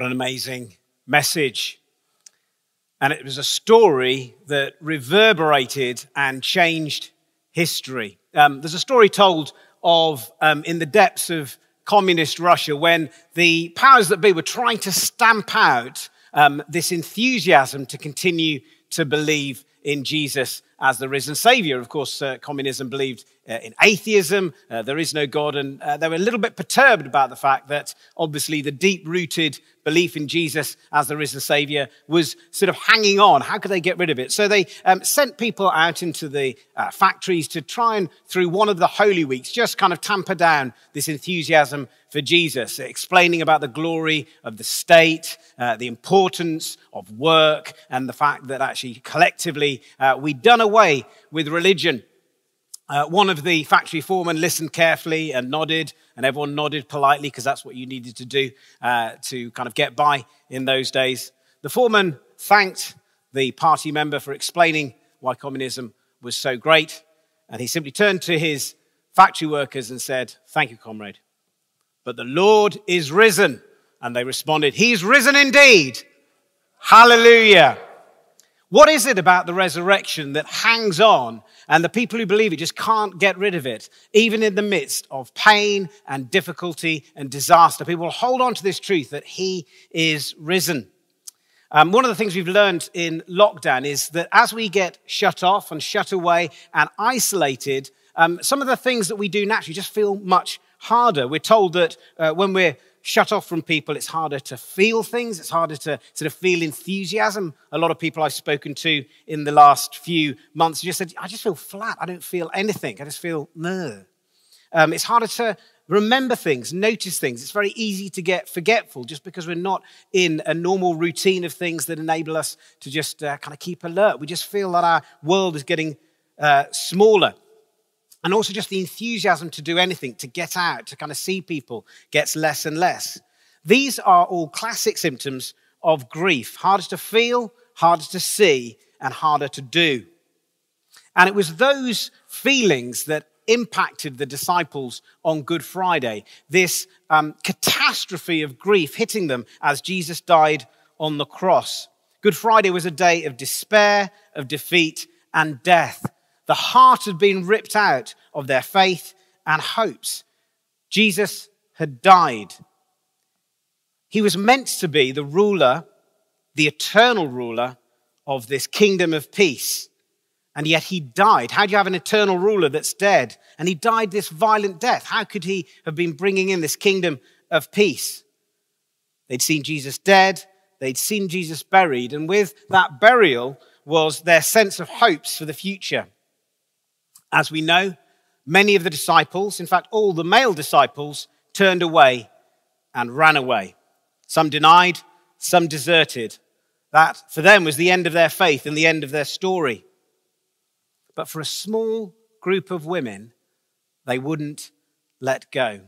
What an amazing message. And it was a story that reverberated and changed history. Um, there's a story told of um, in the depths of communist Russia when the powers that be were trying to stamp out um, this enthusiasm to continue to believe in Jesus as the risen Savior. Of course, uh, communism believed uh, in atheism, uh, there is no God, and uh, they were a little bit perturbed about the fact that obviously the deep rooted belief in Jesus as the risen Savior was sort of hanging on. How could they get rid of it? So they um, sent people out into the uh, factories to try and, through one of the Holy Weeks, just kind of tamper down this enthusiasm for Jesus, explaining about the glory of the state, uh, the importance of work, and the fact that actually collectively we'd done away with religion. Uh, one of the factory foremen listened carefully and nodded, and everyone nodded politely because that's what you needed to do uh, to kind of get by in those days. The foreman thanked the party member for explaining why communism was so great, and he simply turned to his factory workers and said, Thank you, comrade. But the Lord is risen. And they responded, He's risen indeed. Hallelujah. What is it about the resurrection that hangs on and the people who believe it just can't get rid of it, even in the midst of pain and difficulty and disaster? People hold on to this truth that He is risen. Um, one of the things we've learned in lockdown is that as we get shut off and shut away and isolated, um, some of the things that we do naturally just feel much harder. We're told that uh, when we're shut off from people, it's harder to feel things. It's harder to sort of feel enthusiasm. A lot of people I've spoken to in the last few months just said, I just feel flat. I don't feel anything. I just feel, no. Um, it's harder to remember things, notice things. It's very easy to get forgetful just because we're not in a normal routine of things that enable us to just uh, kind of keep alert. We just feel that our world is getting uh, smaller. And also, just the enthusiasm to do anything, to get out, to kind of see people gets less and less. These are all classic symptoms of grief harder to feel, harder to see, and harder to do. And it was those feelings that impacted the disciples on Good Friday, this um, catastrophe of grief hitting them as Jesus died on the cross. Good Friday was a day of despair, of defeat, and death. The heart had been ripped out of their faith and hopes. Jesus had died. He was meant to be the ruler, the eternal ruler of this kingdom of peace. And yet he died. How do you have an eternal ruler that's dead? And he died this violent death. How could he have been bringing in this kingdom of peace? They'd seen Jesus dead, they'd seen Jesus buried, and with that burial was their sense of hopes for the future. As we know, many of the disciples, in fact, all the male disciples, turned away and ran away. Some denied, some deserted. That, for them, was the end of their faith and the end of their story. But for a small group of women, they wouldn't let go.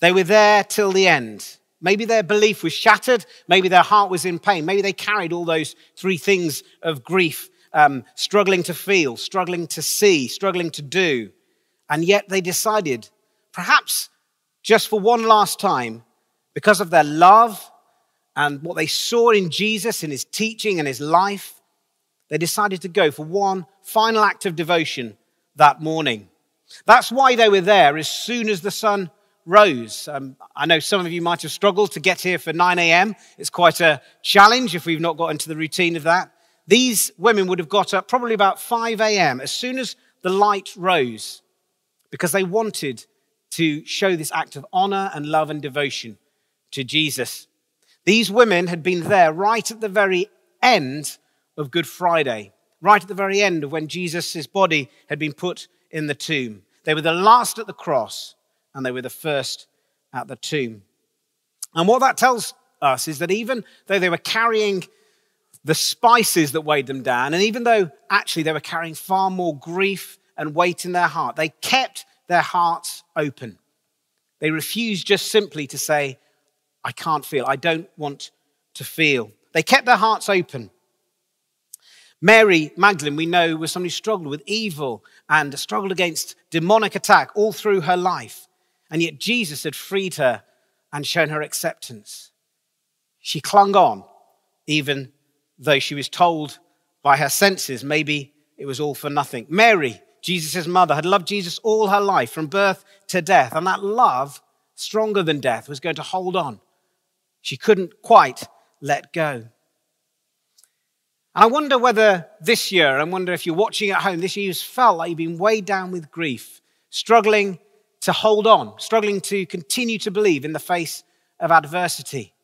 They were there till the end. Maybe their belief was shattered. Maybe their heart was in pain. Maybe they carried all those three things of grief um, struggling to feel, struggling to see, struggling to do. And yet they decided, perhaps just for one last time, because of their love and what they saw in Jesus, in his teaching and his life, they decided to go for one final act of devotion that morning. That's why they were there as soon as the sun rose. Um, I know some of you might have struggled to get here for 9 a.m. It's quite a challenge if we've not got into the routine of that. These women would have got up probably about 5 a.m. as soon as the light rose because they wanted to show this act of honor and love and devotion to Jesus. These women had been there right at the very end of Good Friday, right at the very end of when Jesus' body had been put in the tomb. They were the last at the cross and they were the first at the tomb. And what that tells us is that even though they were carrying the spices that weighed them down. And even though actually they were carrying far more grief and weight in their heart, they kept their hearts open. They refused just simply to say, I can't feel, I don't want to feel. They kept their hearts open. Mary Magdalene, we know, was somebody who struggled with evil and struggled against demonic attack all through her life. And yet Jesus had freed her and shown her acceptance. She clung on, even though she was told by her senses maybe it was all for nothing. Mary, Jesus' mother, had loved Jesus all her life, from birth to death, and that love, stronger than death, was going to hold on. She couldn't quite let go. And I wonder whether this year, I wonder if you're watching at home, this year you've felt like you've been weighed down with grief, struggling to hold on, struggling to continue to believe in the face of adversity.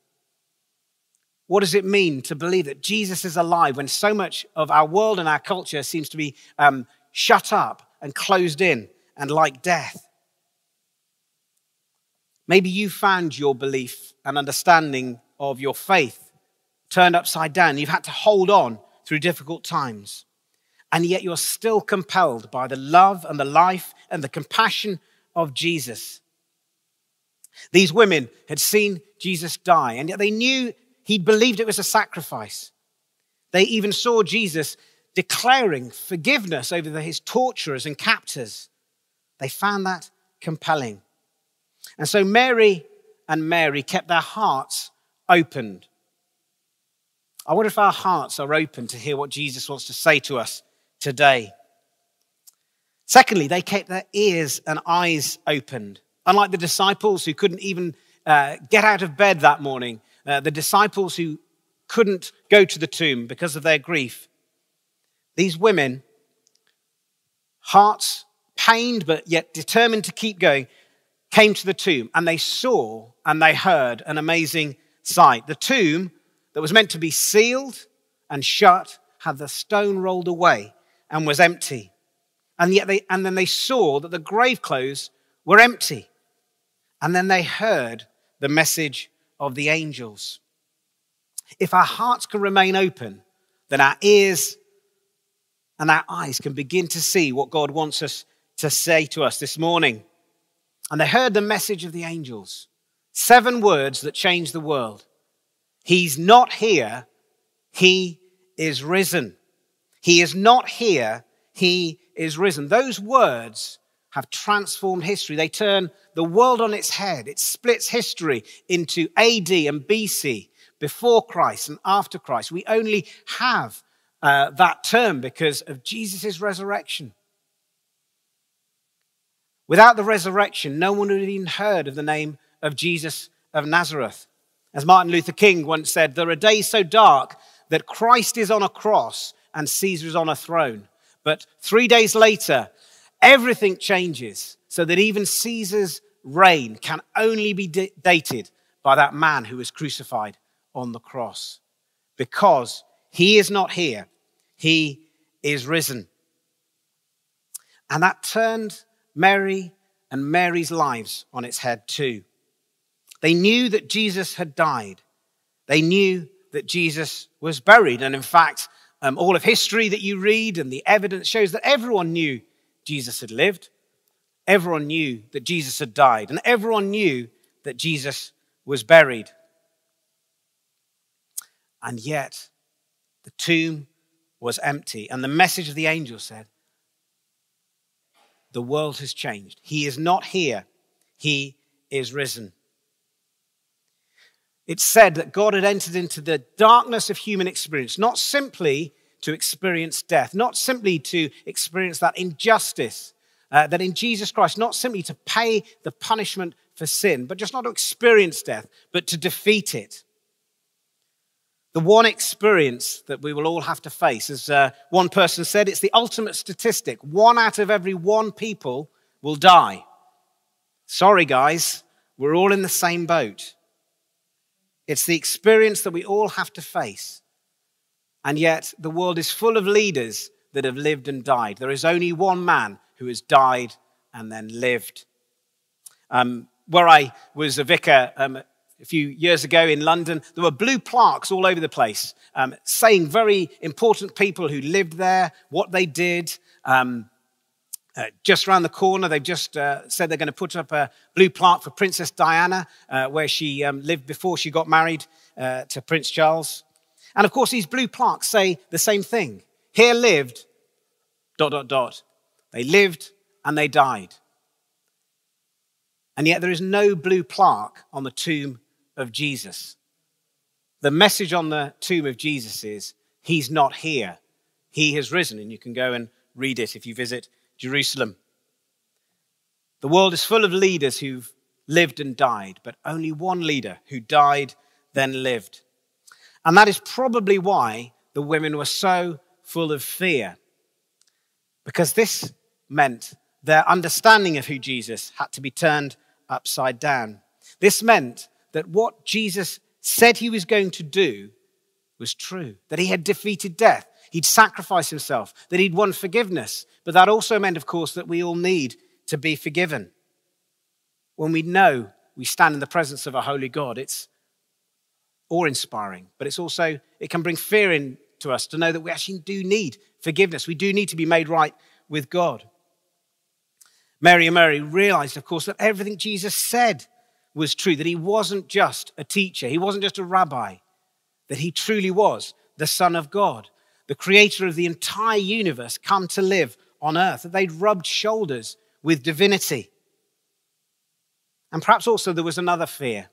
What does it mean to believe that Jesus is alive when so much of our world and our culture seems to be um, shut up and closed in and like death? Maybe you found your belief and understanding of your faith turned upside down. You've had to hold on through difficult times. And yet you're still compelled by the love and the life and the compassion of Jesus. These women had seen Jesus die, and yet they knew he believed it was a sacrifice. They even saw Jesus declaring forgiveness over his torturers and captors. They found that compelling. And so Mary and Mary kept their hearts opened. I wonder if our hearts are open to hear what Jesus wants to say to us today. Secondly, they kept their ears and eyes opened. Unlike the disciples who couldn't even uh, get out of bed that morning, uh, the disciples who couldn't go to the tomb because of their grief, these women, hearts pained but yet determined to keep going, came to the tomb and they saw and they heard an amazing sight. The tomb that was meant to be sealed and shut had the stone rolled away and was empty. And yet they, and then they saw that the grave clothes were empty. And then they heard the message of the angels. If our hearts can remain open, then our ears and our eyes can begin to see what God wants us to say to us this morning. And they heard the message of the angels seven words that changed the world. He's not here, he is risen. He is not here, he is risen. Those words have transformed history. They turn the world on its head. It splits history into AD and BC, before Christ and after Christ. We only have uh, that term because of Jesus' resurrection. Without the resurrection, no one would have even heard of the name of Jesus of Nazareth. As Martin Luther King once said, there are days so dark that Christ is on a cross and Caesar is on a throne. But three days later, everything changes so that even Caesar's reign can only be dated by that man who was crucified on the cross. Because he is not here, he is risen. And that turned Mary and Mary's lives on its head too. They knew that Jesus had died. They knew that Jesus was buried. And in fact, um, all of history that you read and the evidence shows that everyone knew Jesus had lived. Everyone knew that Jesus had died. And everyone knew that Jesus was buried. And yet, the tomb was empty. And the message of the angel said, The world has changed. He is not here, he is risen. It said that God had entered into the darkness of human experience, not simply to experience death, not simply to experience that injustice, uh, that in Jesus Christ, not simply to pay the punishment for sin, but just not to experience death, but to defeat it. The one experience that we will all have to face, as uh, one person said, it's the ultimate statistic. One out of every one people will die. Sorry, guys, we're all in the same boat. It's the experience that we all have to face. And yet, the world is full of leaders that have lived and died. There is only one man who has died and then lived. Um, where I was a vicar um, a few years ago in London, there were blue plaques all over the place um, saying very important people who lived there, what they did. Um, uh, just around the corner, they've just uh, said they're going to put up a blue plaque for Princess Diana, uh, where she um, lived before she got married uh, to Prince Charles. And of course, these blue plaques say the same thing. Here lived, dot, dot, dot. They lived and they died. And yet there is no blue plaque on the tomb of Jesus. The message on the tomb of Jesus is, He's not here. He has risen. And you can go and read it if you visit Jerusalem. The world is full of leaders who've lived and died, but only one leader who died, then lived. And that is probably why the women were so full of fear, because this meant their understanding of who Jesus had to be turned upside down. This meant that what Jesus said he was going to do was true, that he had defeated death, he'd sacrificed himself, that he'd won forgiveness. But that also meant, of course, that we all need to be forgiven. When we know we stand in the presence of a holy God, it's awe inspiring, but it's also, it can bring fear into us to know that we actually do need forgiveness. We do need to be made right with God. Mary and Mary realized, of course, that everything Jesus said was true, that he wasn't just a teacher, he wasn't just a rabbi, that he truly was the Son of God, the creator of the entire universe, come to live on earth, that they'd rubbed shoulders with divinity. And perhaps also there was another fear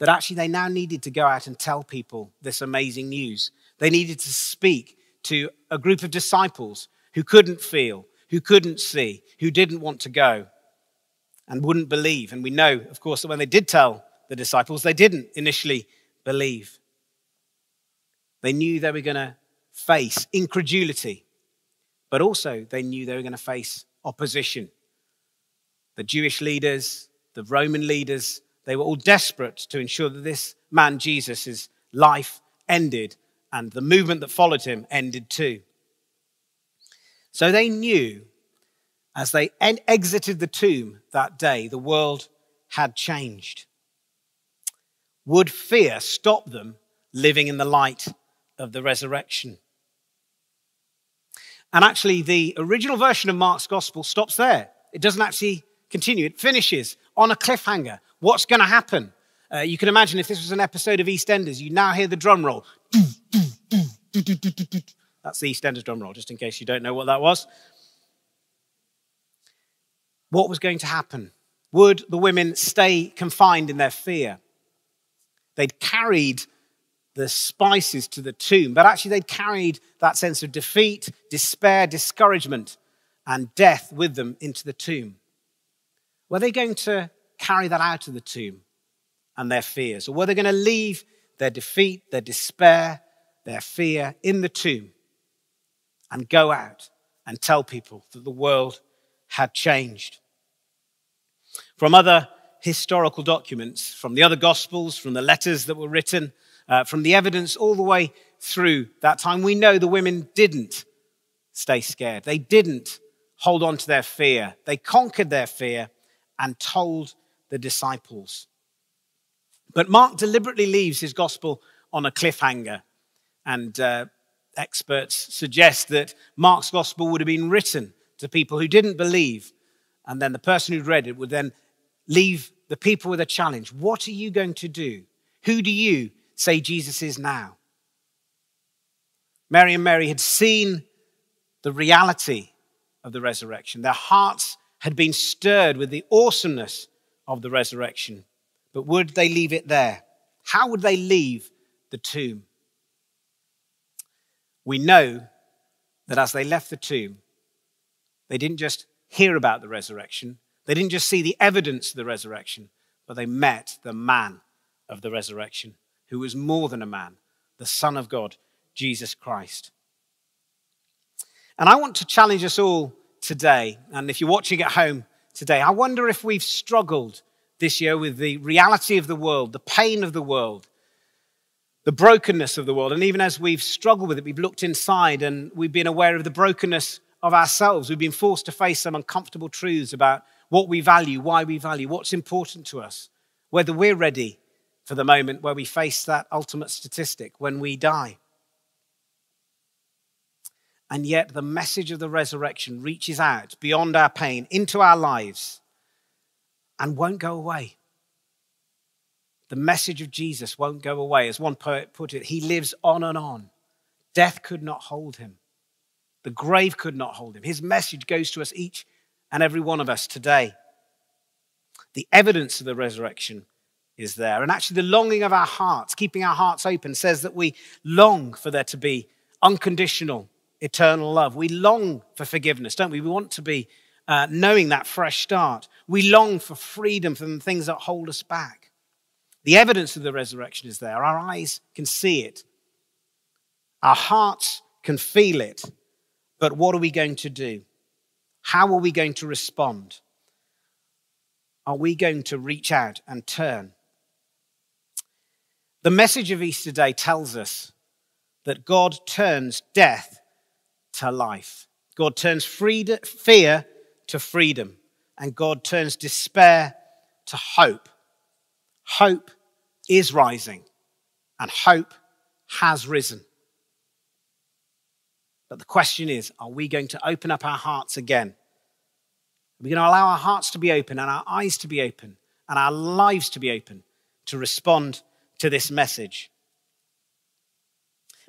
that actually they now needed to go out and tell people this amazing news. They needed to speak to a group of disciples who couldn't feel, who couldn't see, who didn't want to go and wouldn't believe. And we know, of course, that when they did tell the disciples, they didn't initially believe. They knew they were going to face incredulity, but also they knew they were going to face opposition. The Jewish leaders, the Roman leaders, they were all desperate to ensure that this man, Jesus' life ended and the movement that followed him ended too. So they knew as they exited the tomb that day, the world had changed. Would fear stop them living in the light of the resurrection? And actually, the original version of Mark's gospel stops there. It doesn't actually continue, it finishes on a cliffhanger. What's going to happen? Uh, you can imagine if this was an episode of EastEnders, you now hear the drum roll. That's the EastEnders drum roll, just in case you don't know what that was. What was going to happen? Would the women stay confined in their fear? They'd carried the spices to the tomb, but actually they'd carried that sense of defeat, despair, discouragement, and death with them into the tomb. Were they going to carry that out of the tomb and their fears? Or were they going to leave their defeat, their despair, their fear in the tomb and go out and tell people that the world had changed? From other historical documents, from the other gospels, from the letters that were written, uh, from the evidence all the way through that time, we know the women didn't stay scared. They didn't hold on to their fear. They conquered their fear and told the disciples. But Mark deliberately leaves his gospel on a cliffhanger. And uh, experts suggest that Mark's gospel would have been written to people who didn't believe. And then the person who'd read it would then leave the people with a challenge. What are you going to do? Who do you say Jesus is now? Mary and Mary had seen the reality of the resurrection. Their hearts had been stirred with the awesomeness of the resurrection. But would they leave it there? How would they leave the tomb? We know that as they left the tomb, they didn't just hear about the resurrection, they didn't just see the evidence of the resurrection, but they met the man of the resurrection, who was more than a man, the Son of God, Jesus Christ. And I want to challenge us all today, and if you're watching at home today, I wonder if we've struggled this year with the reality of the world, the pain of the world, the brokenness of the world. And even as we've struggled with it, we've looked inside and we've been aware of the brokenness of ourselves. We've been forced to face some uncomfortable truths about what we value, why we value, what's important to us, whether we're ready for the moment where we face that ultimate statistic when we die. And yet, the message of the resurrection reaches out beyond our pain into our lives and won't go away. The message of Jesus won't go away. As one poet put it, he lives on and on. Death could not hold him, the grave could not hold him. His message goes to us, each and every one of us today. The evidence of the resurrection is there. And actually, the longing of our hearts, keeping our hearts open, says that we long for there to be unconditional, eternal love. We long for forgiveness, don't we? We want to be uh, knowing that fresh start. We long for freedom from the things that hold us back. The evidence of the resurrection is there. Our eyes can see it, our hearts can feel it. But what are we going to do? How are we going to respond? Are we going to reach out and turn? The message of Easter Day tells us that God turns death to life. God turns fear to freedom. And God turns despair to hope. Hope is rising, and hope has risen. But the question is are we going to open up our hearts again? Are we going to allow our hearts to be open and our eyes to be open and our lives to be open to respond to this message?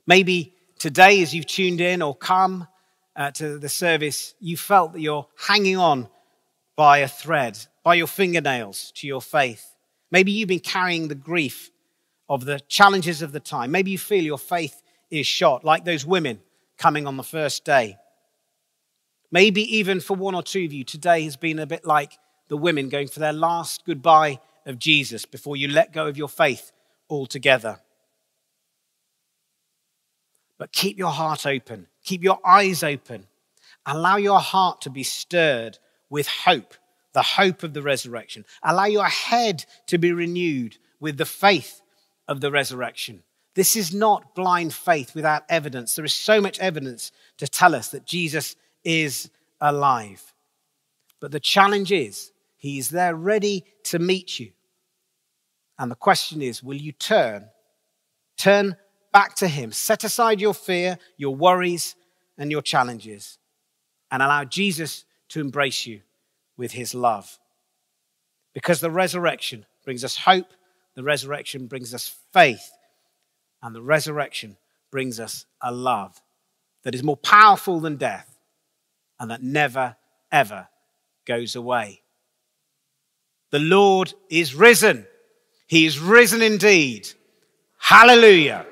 Maybe today, as you've tuned in or come uh, to the service, you felt that you're hanging on by a thread, by your fingernails to your faith. Maybe you've been carrying the grief of the challenges of the time. Maybe you feel your faith is shot, like those women coming on the first day. Maybe even for one or two of you, today has been a bit like the women going for their last goodbye of Jesus before you let go of your faith altogether. But keep your heart open, keep your eyes open, allow your heart to be stirred with hope, the hope of the resurrection. Allow your head to be renewed with the faith of the resurrection. This is not blind faith without evidence. There is so much evidence to tell us that Jesus is alive. But the challenge is, he is there ready to meet you. And the question is, will you turn? Turn back to him. Set aside your fear, your worries, and your challenges, and allow Jesus to embrace you with his love. Because the resurrection brings us hope, the resurrection brings us faith and the resurrection brings us a love that is more powerful than death and that never, ever goes away. The Lord is risen. He is risen indeed. Hallelujah.